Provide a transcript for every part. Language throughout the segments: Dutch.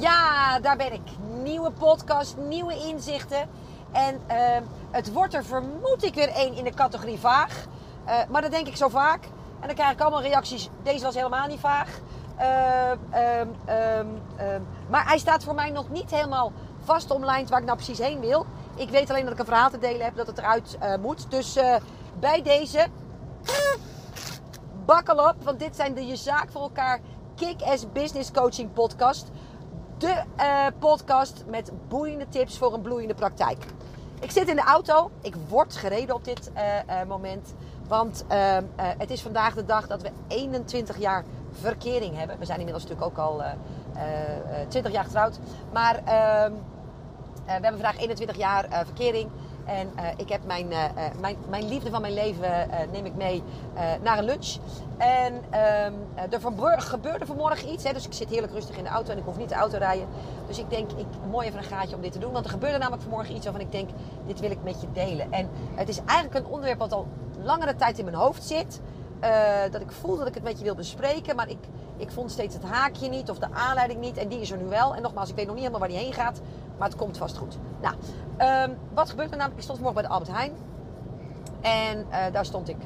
Ja, daar ben ik. Nieuwe podcast, nieuwe inzichten. En ehm, het wordt er vermoed ik weer één in de categorie vaag. Eh, maar dat denk ik zo vaak. En dan krijg ik allemaal reacties. Deze was helemaal niet vaag. Ehm, ehm, ehm, maar hij staat voor mij nog niet helemaal vast online waar ik nou precies heen wil. Ik weet alleen dat ik een verhaal te delen heb dat het eruit eh, moet. Dus eh, bij deze bakkel op, want dit zijn de Je Zaak voor elkaar Kick-Ass Business Coaching podcast. De eh, podcast met boeiende tips voor een bloeiende praktijk. Ik zit in de auto. Ik word gereden op dit eh, eh, moment. Want eh, eh, het is vandaag de dag dat we 21 jaar verkering hebben. We zijn inmiddels natuurlijk ook al eh, eh, eh, 20 jaar getrouwd. Maar ehm, eh, we hebben vandaag 21 jaar verkering. En eh, ik heb mijn, eh, eh, mijn, mijn liefde van mijn leven neem ik mee naar een lunch. En ehm, eh, er gebeurde vanmorgen iets. Hè, dus ik zit heerlijk rustig in de auto en ik hoef niet de auto rijden. Dus ik denk, ik, mooi even een gaatje om dit te doen. Want er gebeurde namelijk vanmorgen iets waarvan ik denk, dit wil ik met je delen. En het is eigenlijk een onderwerp wat al langere tijd in mijn hoofd zit. Dat ik voel dat ik het met je wil bespreken. Maar ik, ik vond steeds het haakje niet of de aanleiding niet. En die is er nu wel. En nogmaals, ik weet nog niet helemaal waar die heen gaat. Maar het komt vast goed. Nou, ehm, wat gebeurt er namelijk? Ik stond vanmorgen bij de Albert Heijn. En eh, daar stond ik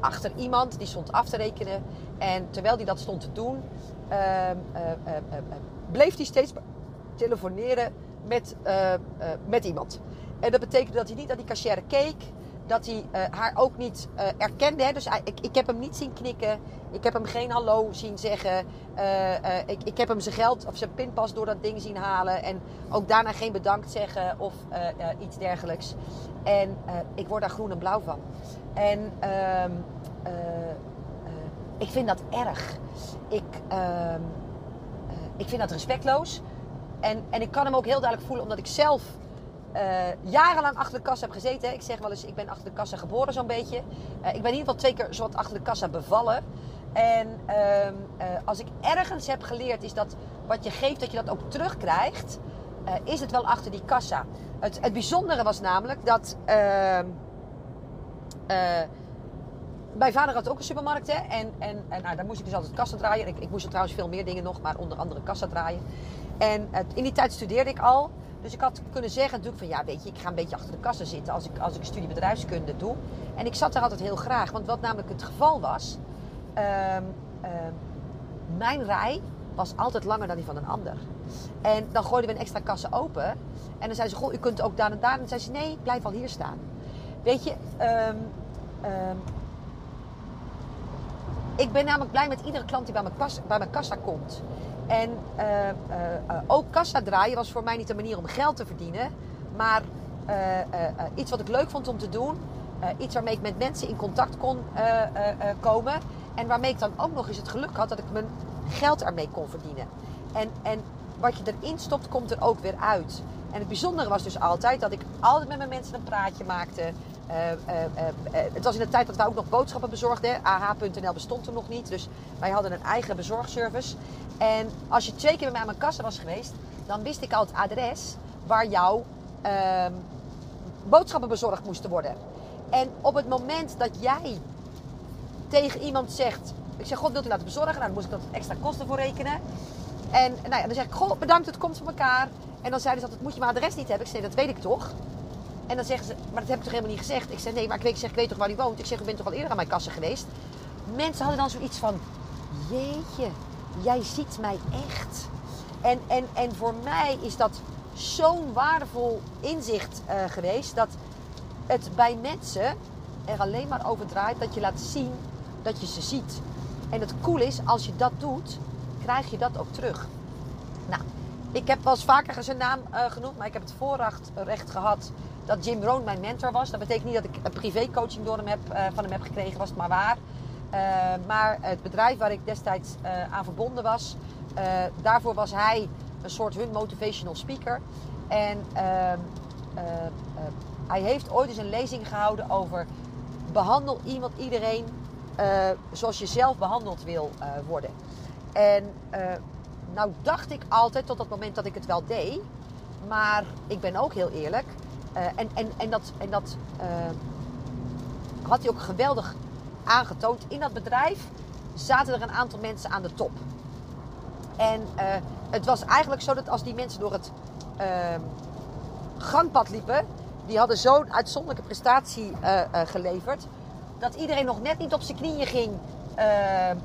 achter iemand. Die stond af te rekenen. En terwijl die dat stond te doen... ehm, eh, eh, bleef hij steeds telefoneren met, met iemand. En dat betekende dat hij niet naar die cashier keek dat hij eh, haar ook niet eh, erkende. Hè? Dus ik, ik heb hem niet zien knikken. Ik heb hem geen hallo zien zeggen. Eh, ik, ik heb hem zijn geld of zijn pinpas door dat ding zien halen. En ook daarna geen bedankt zeggen of iets dergelijks. En ik word daar groen en blauw van. En ehm, eh, eh, ik vind dat erg. Ik, ehm, eh, ik vind dat respectloos. En, en ik kan hem ook heel duidelijk voelen omdat ik zelf eh, jarenlang achter de kassa heb gezeten. Ik zeg wel eens, ik ben achter de kassa geboren zo'n beetje. Eh, ik ben in ieder geval twee keer zowat achter de kassa bevallen. En ehm, eh, als ik ergens heb geleerd is dat wat je geeft, dat je dat ook terugkrijgt. is het wel achter die kassa. Het, het bijzondere was namelijk dat... ehm, eh, mijn vader had ook een supermarkt hè? en, en, en nou, daar moest ik dus altijd kassa draaien. Ik, ik moest er trouwens veel meer dingen nog, maar onder andere kassa draaien. En in die tijd studeerde ik al. Dus ik had kunnen zeggen natuurlijk van ja, weet je, ik ga een beetje achter de kassa zitten als ik, als ik studie bedrijfskunde doe. En ik zat daar altijd heel graag, want wat namelijk het geval was, ehm, ehm, mijn rij was altijd langer dan die van een ander. En dan gooiden we een extra kassa open. En dan zei ze, goh, u kunt ook daar en daar. En dan zei ze, nee, blijf al hier staan. Weet je, ehm, ik ben namelijk blij met iedere klant die bij bij mijn kassa komt. En eh, eh, eh, ook kassa draaien was voor mij niet een manier om geld te verdienen. Maar iets wat ik leuk vond om te doen. Iets waarmee ik met mensen in contact kon komen. En waarmee ik dan ook nog eens het geluk had dat ik mijn geld ermee kon verdienen. En, en wat je erin stopt, komt er ook weer uit. En het bijzondere was dus altijd dat ik altijd met mijn mensen een praatje maakte. Het was in de tijd dat wij ook nog boodschappen bezorgden. AH.nl bestond er nog niet. Dus wij hadden een eigen bezorgservice. En als je twee keer bij mij aan mijn kassa was geweest, dan wist ik al het adres waar jouw ehm, boodschappen bezorgd moesten worden. En op het moment dat jij tegen iemand zegt: Ik zeg, God, wilt u laten bezorgen? Nou, dan moest ik dat extra kosten voor rekenen. En nou ja, dan zeg ik: Goh, bedankt, het komt van elkaar. En dan zeiden ze altijd: Moet je mijn adres niet hebben? Ik zei: Dat weet ik toch. En dan zeggen ze: Maar dat heb ik toch helemaal niet gezegd? Ik zei: Nee, maar ik weet, ik zeg, ik weet toch waar u woont? Ik zeg: U bent toch al eerder aan mijn kassa geweest? Mensen hadden dan zoiets van: Jeetje, jij ziet mij echt. En, en, en voor mij is dat zo'n waardevol inzicht eh, geweest dat het bij mensen er alleen maar over draait dat je laat zien dat je ze ziet. En het cool is, als je dat doet, krijg je dat ook terug. Nou, ik heb wel eens vaker zijn naam eh, genoemd, maar ik heb het voorrecht recht gehad dat Jim Rohn mijn mentor was. Dat betekent niet dat ik een privécoaching door hem heb, eh, van hem heb gekregen, was het maar waar. Eh, maar het bedrijf waar ik destijds eh, aan verbonden was, eh, daarvoor was hij een soort hun motivational speaker. En ehm, eh, eh, hij heeft ooit eens een lezing gehouden over behandel iemand, iedereen zoals je zelf behandeld wil worden. En eh, nou dacht ik altijd tot dat moment dat ik het wel deed. Maar ik ben ook heel eerlijk. en, en, en dat, en dat had hij ook geweldig aangetoond. In dat bedrijf zaten er een aantal mensen aan de top. En eh, het was eigenlijk zo dat als die mensen door het ehm, gangpad liepen, die hadden zo'n uitzonderlijke prestatie eh, eh, geleverd, dat iedereen nog net niet op zijn knieën ging ehm,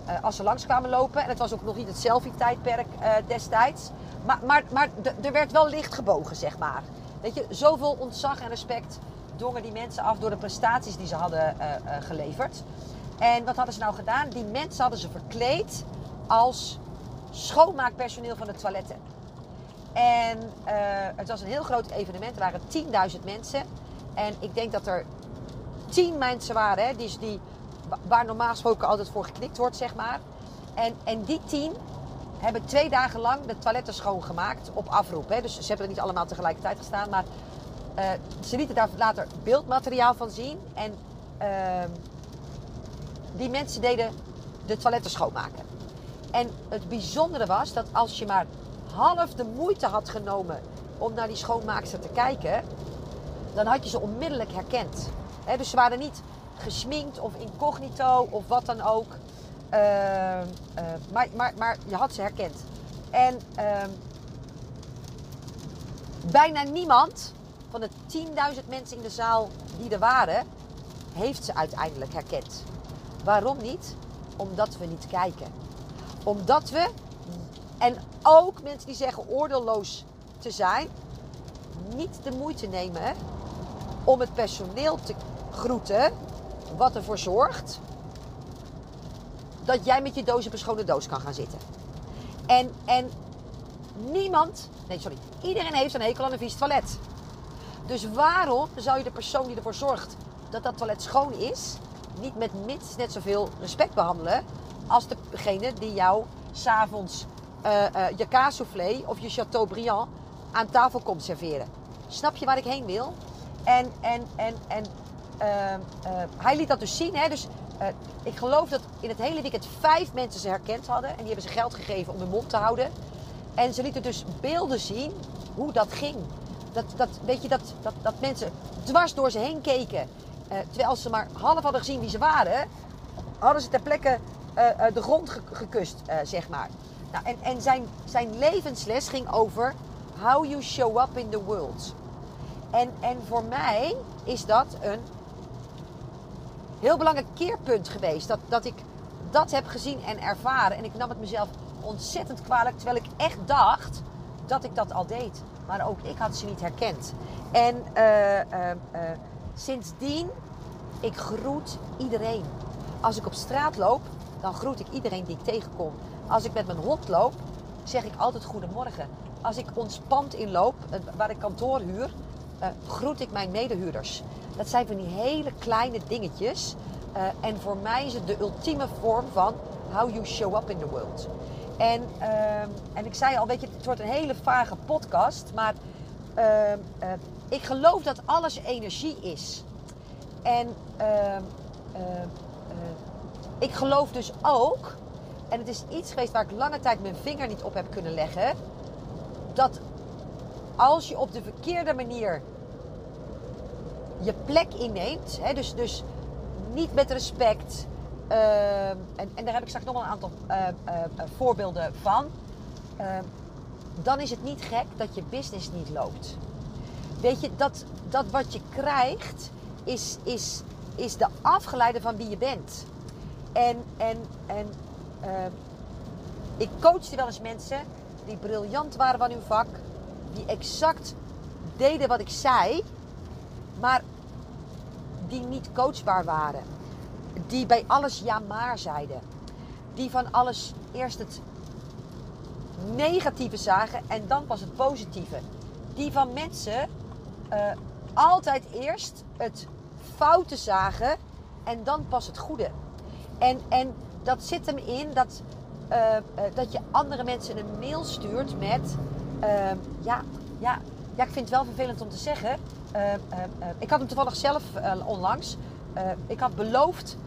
eh, als ze langs kwamen lopen. En het was ook nog niet het selfie-tijdperk destijds. Maar, maar, maar er werd wel licht gebogen, zeg maar. Weet je, zoveel ontzag en respect drongen die mensen af door de prestaties die ze hadden eh, eh, geleverd. En wat hadden ze nou gedaan? Die mensen hadden ze verkleed als schoonmaakpersoneel van de toiletten. En eh, het was een heel groot evenement. Er waren 10.000 mensen. En ik denk dat er 10 mensen waren, hè, die, die, waar normaal gesproken altijd voor geknikt wordt, zeg maar. En, en die 10 hebben twee dagen lang de toiletten schoongemaakt op afroep. Hè. Dus ze hebben er niet allemaal tegelijkertijd gestaan. Maar eh, ze lieten daar later beeldmateriaal van zien. En ehm, die mensen deden de toiletten schoonmaken. En het bijzondere was dat als je maar half de moeite had genomen om naar die schoonmaakster te kijken, dan had je ze onmiddellijk herkend. Dus ze waren niet gesminkt of incognito of wat dan ook. Ehm, eh, maar, maar, maar je had ze herkend. En ehm, bijna niemand van de 10.000 mensen in de zaal die er waren, heeft ze uiteindelijk herkend. Waarom niet? Omdat we niet kijken. Omdat we, en ook mensen die zeggen oordeelloos te zijn, niet de moeite nemen om het personeel te groeten, wat ervoor zorgt dat jij met je doos op een schone doos kan gaan zitten. En, en niemand, nee sorry, iedereen heeft een hekel aan een vies toilet. Dus waarom zou je de persoon die ervoor zorgt dat dat toilet schoon is, niet met minstens net zoveel respect behandelen als degene die jou s'avonds uh, uh, je kaassoufflé of je Chateaubriand aan tafel komt serveren? Snap je waar ik heen wil? En, en, en, en uh, hij liet dat dus zien. Hè? Dus ik geloof dat in het hele weekend vijf mensen ze herkend hadden. En die hebben ze geld gegeven om hun mond te houden. En ze lieten dus beelden zien hoe dat ging. Dat, dat, weet je, dat, dat, dat mensen dwars door ze heen keken. Uh, terwijl ze maar half hadden gezien wie ze waren, hadden ze ter plekke uh, de grond ge gekust, zeg maar. Nou, en en zijn, zijn levensles ging over how you show up in the world. En, en voor mij is dat een heel belangrijk keerpunt geweest. Dat, dat ik dat heb gezien en ervaren. En ik nam het mezelf ontzettend kwalijk. Terwijl ik echt dacht dat ik dat al deed. Maar ook ik had ze niet herkend. En uh, uh, uh, sindsdien, ik groet iedereen. Als ik op straat loop, dan groet ik iedereen die ik tegenkom. Als ik met mijn hond loop, zeg ik altijd goedemorgen. Als ik ontspant inloop, waar ik kantoor huur, groet ik mijn medehuurders. Dat zijn van die hele kleine dingetjes. En voor mij is het de ultieme vorm van how you show up in the world. En, uh, en ik zei al, weet je, het wordt een hele vage podcast. Maar uh, ik geloof dat alles energie is. En ehm, ik geloof dus ook, en het is iets geweest waar ik lange tijd mijn vinger niet op heb kunnen leggen. Dat als je op de verkeerde manier je plek inneemt. Hè, dus, dus niet met respect. Uh, en, en, daar heb ik straks nog wel een aantal uh, uh, voorbeelden van. Ehm, dan is het niet gek dat je business niet loopt. Weet je, dat, dat wat je krijgt is, is, is de afgeleide van wie je bent. En, en, en ehm, ik coachte wel eens mensen die briljant waren van hun vak. Die exact deden wat ik zei maar die niet coachbaar waren. Die bij alles ja maar zeiden. Die van alles eerst het negatieve zagen en dan pas het positieve. Die van mensen uh, altijd eerst het foute zagen en dan pas het goede. En, en dat zit hem in dat, uh, uh, dat je andere mensen een mail stuurt met... ja, ja, ja, ik vind het wel vervelend om te zeggen. Uh, uh, ik had hem toevallig zelf onlangs. Ik had beloofd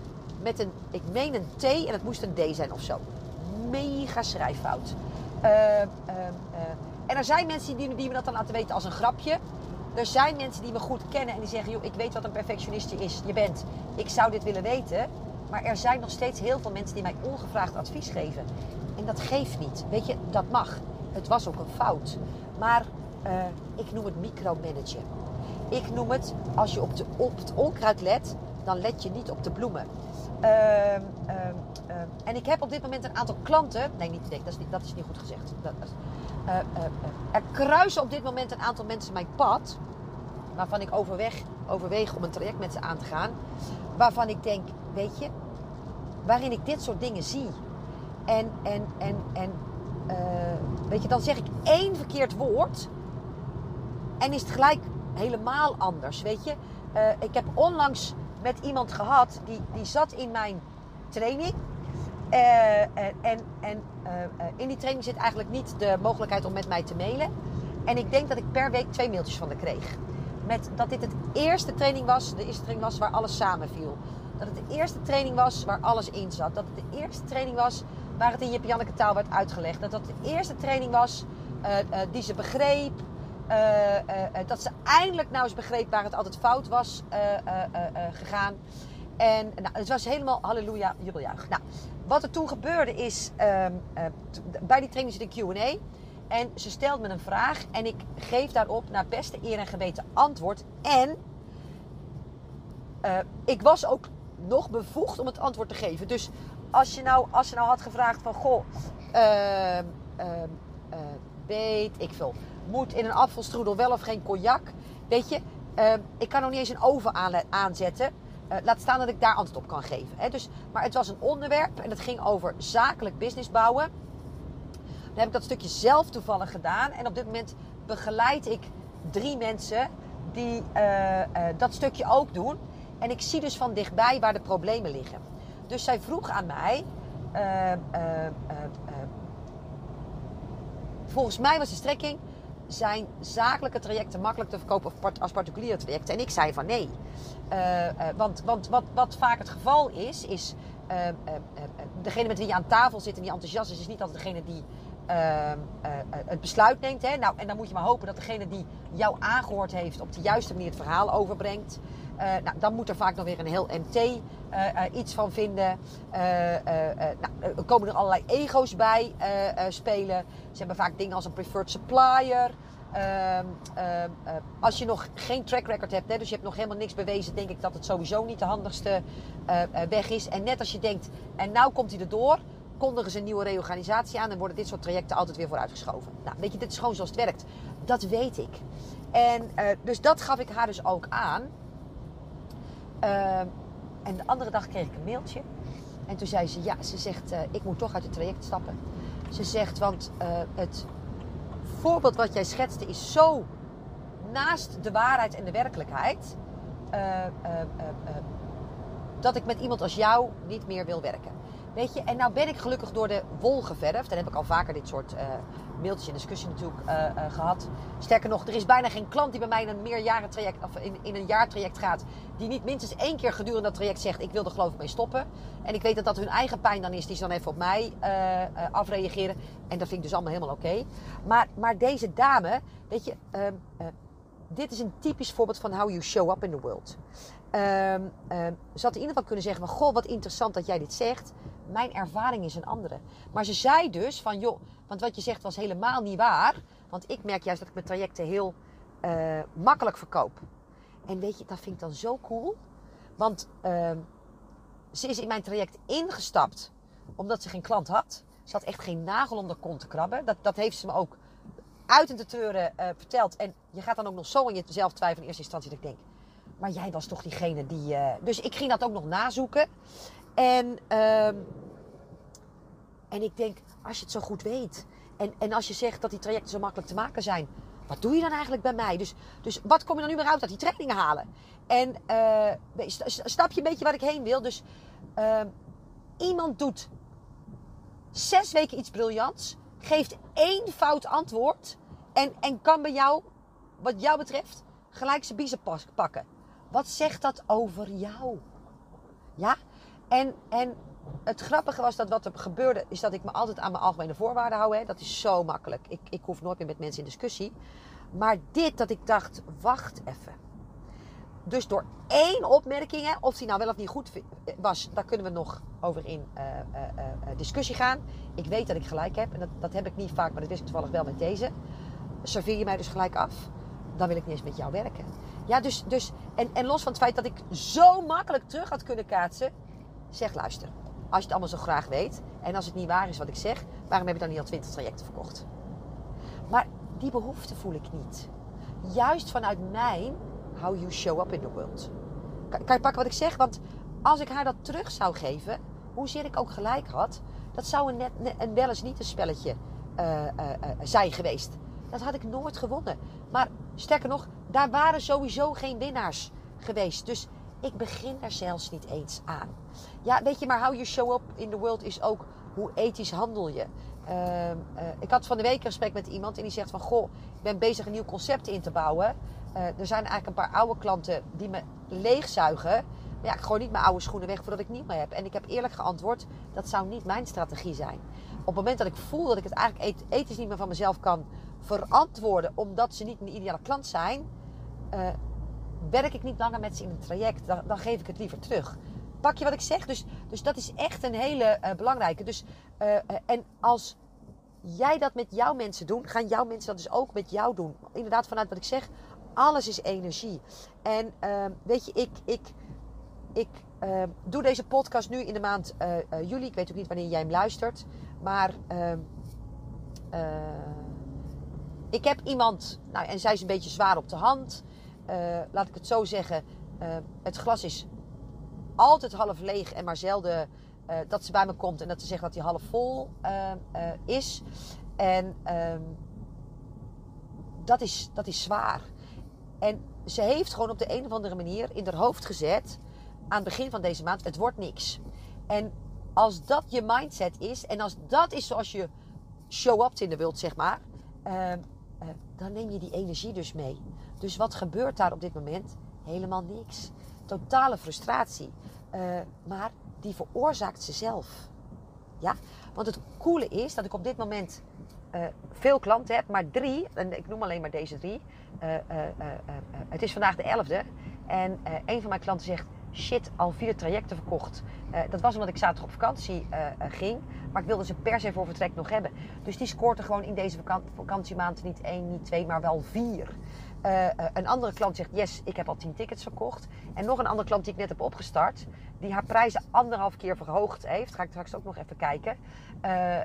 met een, ik meen een T en het moest een D zijn of zo. Mega schrijffout. en er zijn mensen die, die me dat dan laten weten als een grapje. Er zijn mensen die me goed kennen en die zeggen: joh, ik weet wat een perfectionist je is. Je bent. Ik zou dit willen weten. Maar er zijn nog steeds heel veel mensen die mij ongevraagd advies geven. En dat geeft niet. Weet je, dat mag. het was ook een fout. Maar eh, ik noem het micromanagen. Ik noem het, als je op, de, op het onkruid let, dan let je niet op de bloemen. Ehm, ehm, ehm, en ik heb op dit moment een aantal klanten. Nee, niet, nee dat, is niet, dat is niet goed gezegd. Dat, uh, er kruisen op dit moment een aantal mensen mijn pad. Waarvan ik overweg, overweeg om een traject met ze aan te gaan. Waarvan ik denk, weet je, waarin ik dit soort dingen zie. En, en, en, en weet je, dan zeg ik één verkeerd woord. En is het gelijk helemaal anders. Weet je, ik heb onlangs met iemand gehad die, die zat in mijn training. Uh, en en in die training zit eigenlijk niet de mogelijkheid om met mij te mailen. En ik denk dat ik per week twee mailtjes van haar kreeg. Met dat dit het eerste training was, de eerste training was waar alles samenviel. Dat het de eerste training was waar alles in zat. Dat het de eerste training was waar het in je Janneke taal werd uitgelegd. Dat dat de eerste training was die ze begreep. Uh, dat ze eindelijk nou eens begreep waar het altijd fout was gegaan. En nou, het was helemaal halleluja, jubeljuich. Nou, wat er toen gebeurde is, ehm, bij die training zit een Q&A. En ze stelt me een vraag en ik geef daarop naar beste eer en geweten antwoord. En ik was ook nog bevoegd om het antwoord te geven. Dus als je nou, als je nou had gevraagd van, goh, uh, weet ik veel, moet in een afvalstroedel wel of geen cognac? Weet je, ehm, ik kan nog niet eens een oven aanzetten. Uh, laat staan dat ik daar antwoord op kan geven. Hè? Dus, maar het was een onderwerp en het ging over zakelijk business bouwen. Dan heb ik dat stukje zelf toevallig gedaan. En op dit moment begeleid ik drie mensen die uh, uh, dat stukje ook doen. En ik zie dus van dichtbij waar de problemen liggen. Dus zij vroeg aan mij. Uh, uh, volgens mij was de strekking. Zijn zakelijke trajecten makkelijk te verkopen als particuliere trajecten? En ik zei van nee. want want wat, wat vaak het geval is, is degene met wie je aan tafel zit en die enthousiast is, is niet altijd degene die het besluit neemt. Hè? Nou, en dan moet je maar hopen dat degene die jou aangehoord heeft op de juiste manier het verhaal overbrengt. Uh, nou, dan moet er vaak nog weer een heel MT uh, uh, iets van vinden. nou, er komen er allerlei ego's bij spelen. Ze hebben vaak dingen als een preferred supplier. Ehm, ehm, als je nog geen track record hebt, hè, dus je hebt nog helemaal niks bewezen, denk ik dat het sowieso niet de handigste weg is. En net als je denkt, en nou komt hij erdoor, kondigen ze een nieuwe reorganisatie aan en worden dit soort trajecten altijd weer vooruitgeschoven. Nou, weet je, dit is gewoon zoals het werkt. Dat weet ik. En dus dat gaf ik haar dus ook aan. Uh, en de andere dag kreeg ik een mailtje. En toen zei ze, ja, ze zegt, uh, ik moet toch uit het traject stappen. Ze zegt, want uh, het voorbeeld wat jij schetste is zo naast de waarheid en de werkelijkheid. Uh, dat ik met iemand als jou niet meer wil werken. Weet je, en nou ben ik gelukkig door de wol geverfd. En heb ik al vaker dit soort uh, mailtjes en discussie natuurlijk uh, uh, gehad. Sterker nog, er is bijna geen klant die bij mij in een meerjarentraject of in, in een jaartraject gaat. Die niet minstens één keer gedurende dat traject zegt: Ik wil er geloof ik mee stoppen. En ik weet dat dat hun eigen pijn dan is, die ze dan even op mij afreageren. En dat vind ik dus allemaal helemaal oké. Maar, maar deze dame, weet je, ehm, dit is een typisch voorbeeld van how you show up in the world. Um, um, ze had in ieder geval kunnen zeggen van... Goh, wat interessant dat jij dit zegt. Mijn ervaring is een andere. Maar ze zei dus van... Joh, want wat je zegt was helemaal niet waar. Want ik merk juist dat ik mijn trajecten heel uh, makkelijk verkoop. En weet je, dat vind ik dan zo cool. Want uh, ze is in mijn traject ingestapt. Omdat ze geen klant had. Ze had echt geen nagel om de kont te krabben. Dat, dat heeft ze me ook uit en te treuren uh, verteld. En je gaat dan ook nog zo aan jezelf twijfelen in eerste instantie. Dat ik denk maar jij was toch diegene die. Uh... Dus ik ging dat ook nog nazoeken. En, uh... en ik denk, als je het zo goed weet. En, en als je zegt dat die trajecten zo makkelijk te maken zijn. Wat doe je dan eigenlijk bij mij? Dus, dus wat kom je dan nu weer uit dat die trainingen halen? En uh, snap je een beetje waar ik heen wil? Dus uh, iemand doet zes weken iets briljants. Geeft één fout antwoord. En, en kan bij jou, wat jou betreft, gelijk zijn biezen pakken. Wat zegt dat over jou? Ja? En, en het grappige was dat wat er gebeurde, is dat ik me altijd aan mijn algemene voorwaarden hou. Hè? Dat is zo makkelijk. Ik, ik hoef nooit meer met mensen in discussie. Maar dit, dat ik dacht, wacht even. dus door één opmerking, hè, of die nou wel of niet goed was, daar kunnen we nog over in uh, uh, discussie gaan. Ik weet dat ik gelijk heb en dat, dat heb ik niet vaak, maar dat wist toevallig wel met deze. Serveer je mij dus gelijk af, dan wil ik niet eens met jou werken. Ja, dus, dus en, en los van het feit dat ik zo makkelijk terug had kunnen kaatsen, zeg luister. Als je het allemaal zo graag weet en als het niet waar is wat ik zeg, waarom heb je dan niet al 20 trajecten verkocht? Maar die behoefte voel ik niet. Juist vanuit mijn how you show up in the world. Kan, je pakken wat ik zeg? Want als ik haar dat terug zou geven, hoezeer ik ook gelijk had, dat zou een, net, wel eens niet een spelletje uh, uh, uh, zijn geweest. Dat had ik nooit gewonnen. Maar sterker nog, daar waren sowieso geen winnaars geweest. Dus ik begin er zelfs niet eens aan. Ja, weet je, maar how you show up in the world is ook hoe ethisch handel je. Uh, uh, ik had van de week een gesprek met iemand en die zegt van... Goh, ik ben bezig een nieuw concept in te bouwen. Uh, er zijn eigenlijk een paar oude klanten die me leegzuigen. Maar ja, ik gooi niet mijn oude schoenen weg voordat ik niet meer heb. En ik heb eerlijk geantwoord, dat zou niet mijn strategie zijn. Op het moment dat ik voel dat ik het eigenlijk ethisch niet meer van mezelf kan verantwoorden... omdat ze niet mijn ideale klant zijn... werk ik niet langer met ze in een traject. Dan, dan geef ik het liever terug. Pak je wat ik zeg? Dus, dus dat is echt een hele uh, belangrijke. Dus, uh, en als jij dat met jouw mensen doet, gaan jouw mensen dat dus ook met jou doen. Inderdaad, vanuit wat ik zeg, alles is energie. En uh, weet je, ik, ik, ik doe deze podcast nu in de maand juli. Ik weet ook niet wanneer jij hem luistert. Maar ehm, ik heb iemand, nou, en zij is een beetje zwaar op de hand. Laat ik het zo zeggen. het glas is altijd half leeg en maar zelden uh, dat ze bij me komt en dat ze zegt dat hij half vol is. En ehm, dat, is, dat is zwaar. En ze heeft gewoon op de een of andere manier in haar hoofd gezet aan het begin van deze maand: het wordt niks. En als dat je mindset is en als dat is zoals je show-up in de wilt, zeg maar, ehm, dan neem je die energie dus mee. Dus wat gebeurt daar op dit moment? Helemaal niks totale frustratie. Uh, maar die veroorzaakt ze zelf. Ja? Want het coole is dat ik op dit moment uh, veel klanten heb, maar drie, en ik noem alleen maar deze drie. Uh, het is vandaag de 11e. En een van mijn klanten zegt: Shit, al vier trajecten verkocht. dat was omdat ik zaterdag op vakantie ging. Maar ik wilde ze per se voor vertrek nog hebben. Dus die scoort er gewoon in deze vakantiemaand niet één, niet twee, maar wel vier. Uh, een andere klant zegt, yes, ik heb al 10 tickets verkocht. En nog een andere klant die ik net heb opgestart, die haar prijzen anderhalf keer verhoogd heeft. Ga ik straks ook nog even kijken. Uh, uh,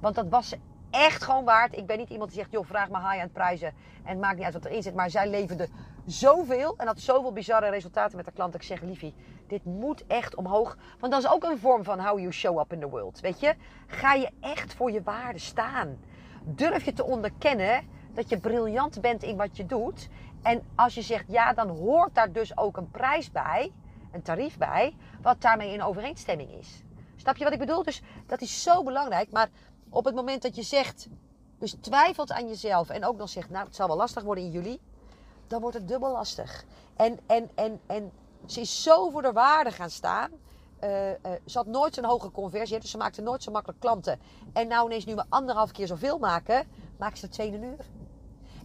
want dat was echt gewoon waard. Ik ben niet iemand die zegt, joh, vraag me high-end prijzen. En maakt niet uit wat erin zit. Maar zij leverde zoveel en had zoveel bizarre resultaten met de klant. Dat ik zeg, liefie, dit moet echt omhoog. Want dat is ook een vorm van how you show up in the world. Weet je? Ga je echt voor je waarde staan. Durf je te onderkennen dat je briljant bent in wat je doet. En als je zegt ja, dan hoort daar dus ook een prijs bij, een tarief bij, wat daarmee in overeenstemming is. Snap je wat ik bedoel? Dus dat is zo belangrijk. Maar op het moment dat je zegt, dus twijfelt aan jezelf en ook nog zegt, nou, het zal wel lastig worden in juli, dan wordt het dubbel lastig. En, en, en, en ze is zo voor de waarde gaan staan. Uh, uh, ze had nooit zo'n hoge conversie, dus ze maakte nooit zo makkelijk klanten. En nou ineens nu maar anderhalf keer zoveel maken, maakt ze het tweede uur.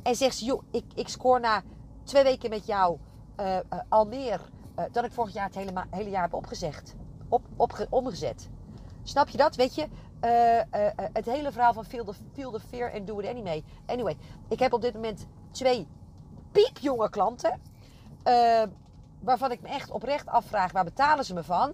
En zegt ze, joh, ik, ik scoor na twee weken met jou uh, uh, al meer uh, dan ik vorig jaar het hele, hele jaar heb opgezegd. Op, op, omgezet. Snap je dat? Weet je, het hele verhaal van feel the, feel the fear and do it anyway. Anyway, ik heb op dit moment twee piepjonge klanten. waarvan ik me echt oprecht afvraag, waar betalen ze me van?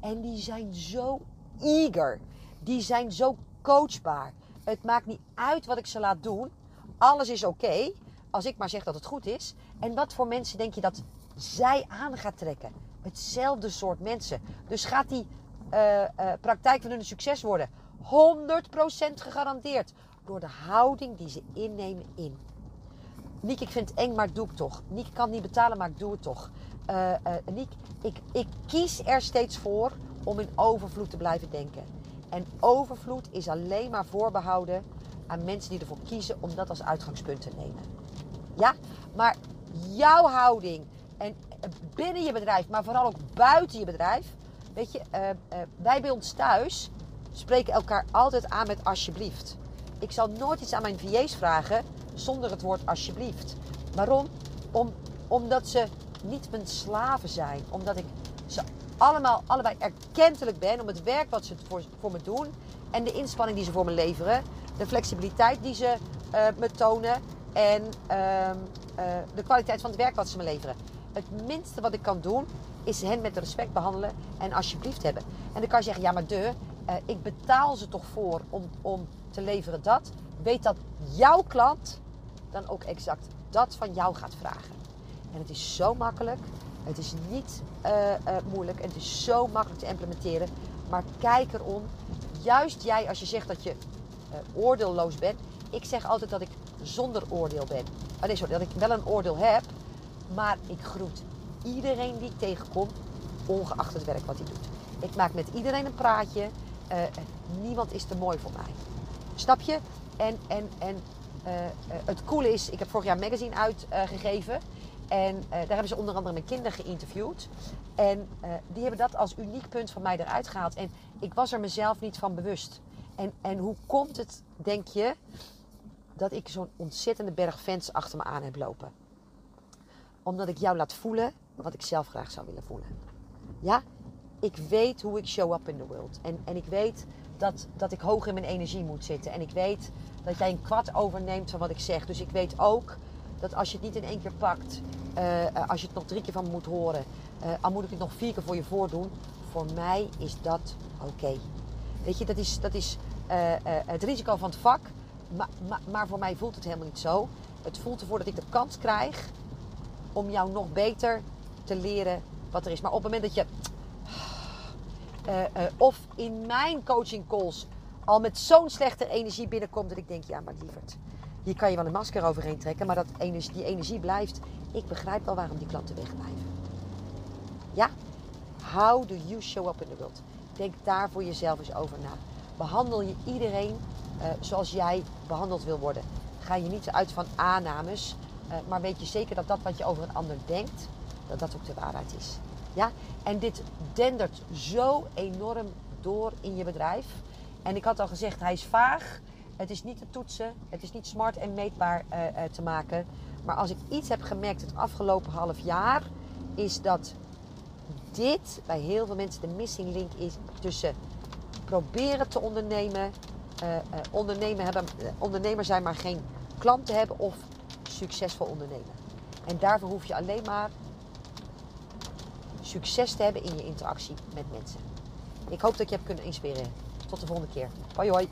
En die zijn zo eager. Die zijn zo coachbaar. Het maakt niet uit wat ik ze laat doen alles is oké. als ik maar zeg dat het goed is. En wat voor mensen denk je dat zij aan gaat trekken? Hetzelfde soort mensen. Dus gaat die uh, uh, praktijk van hun succes worden? 100% gegarandeerd. Door de houding die ze innemen in. Niek, ik vind het eng, maar doe ik toch. Niek, ik kan niet betalen, maar ik doe het toch. Uh, Niek, ik, ik kies er steeds voor om in overvloed te blijven denken. En overvloed is alleen maar voorbehouden aan mensen die ervoor kiezen om dat als uitgangspunt te nemen. Ja, maar jouw houding en binnen je bedrijf, maar vooral ook buiten je bedrijf. Weet je, uh, uh, wij bij ons thuis spreken elkaar altijd aan met alsjeblieft. Ik zal nooit iets aan mijn VA's vragen zonder het woord alsjeblieft. Waarom? Om, omdat ze niet mijn slaven zijn. Omdat ik ze allemaal, allebei erkentelijk ben om het werk wat ze voor, voor me doen. En de inspanning die ze voor me leveren. De flexibiliteit die ze uh, me tonen. En uh, uh, de kwaliteit van het werk wat ze me leveren. Het minste wat ik kan doen is hen met respect behandelen en alsjeblieft hebben. En dan kan je zeggen, ja maar de, uh, ik betaal ze toch voor om, om te leveren dat. Weet dat jouw klant dan ook exact dat van jou gaat vragen. En het is zo makkelijk. Het is niet moeilijk. En het is zo makkelijk te implementeren. Maar kijk erom. Juist jij, als je zegt dat je uh, oordeelloos bent. Ik zeg altijd dat ik zonder oordeel ben. Oh nee, sorry, dat ik wel een oordeel heb. Maar ik groet iedereen die ik tegenkom. Ongeacht het werk wat hij doet. Ik maak met iedereen een praatje. niemand is te mooi voor mij. Snap je? En, en, en uh, het coole is, ik heb vorig jaar een magazine uitgegeven. En daar hebben ze onder andere mijn kinderen geïnterviewd. En die hebben dat als uniek punt van mij eruit gehaald. En ik was er mezelf niet van bewust. En, en hoe komt het, denk je, dat ik zo'n ontzettende berg fans achter me aan heb lopen? Omdat ik jou laat voelen wat ik zelf graag zou willen voelen. Ja, ik weet hoe ik show up in the world. En, en ik weet dat, dat ik hoog in mijn energie moet zitten. En ik weet dat jij een kwart overneemt van wat ik zeg. Dus ik weet ook dat als je het niet in één keer pakt, uh, als je het nog drie keer van me moet horen, uh, al moet ik het nog vier keer voor je voordoen. Voor mij is dat oké. Weet je, dat is, dat is het risico van het vak. Maar, maar, maar voor mij voelt het helemaal niet zo. Het voelt ervoor dat ik de kans krijg om jou nog beter te leren wat er is. Maar op het moment dat je uh, of in mijn coaching calls al met zo'n slechte energie binnenkomt dat ik denk, ja maar lieverd, hier kan je wel een masker overheen trekken, maar dat die energie blijft. Ik begrijp wel waarom die klanten wegblijven. Ja? How do you show up in the world? Denk daar voor jezelf eens over na. Behandel je iedereen uh, zoals jij behandeld wil worden. Ga je niet uit van aannames, maar weet je zeker dat dat wat je over een ander denkt, dat dat ook de waarheid is. Ja? En dit dendert zo enorm door in je bedrijf. En ik had al gezegd, hij is vaag. Het is niet te toetsen. Het is niet smart en meetbaar uh, te maken. Maar als ik iets heb gemerkt het afgelopen half jaar, is dat dit bij heel veel mensen de missing link is tussen proberen te ondernemen, uh, ondernemen hebben, ondernemer zijn maar geen klanten hebben of succesvol ondernemen. En daarvoor hoef je alleen maar succes te hebben in je interactie met mensen. Ik hoop dat je hebt kunnen inspireren. Tot de volgende keer. Hoi hoi.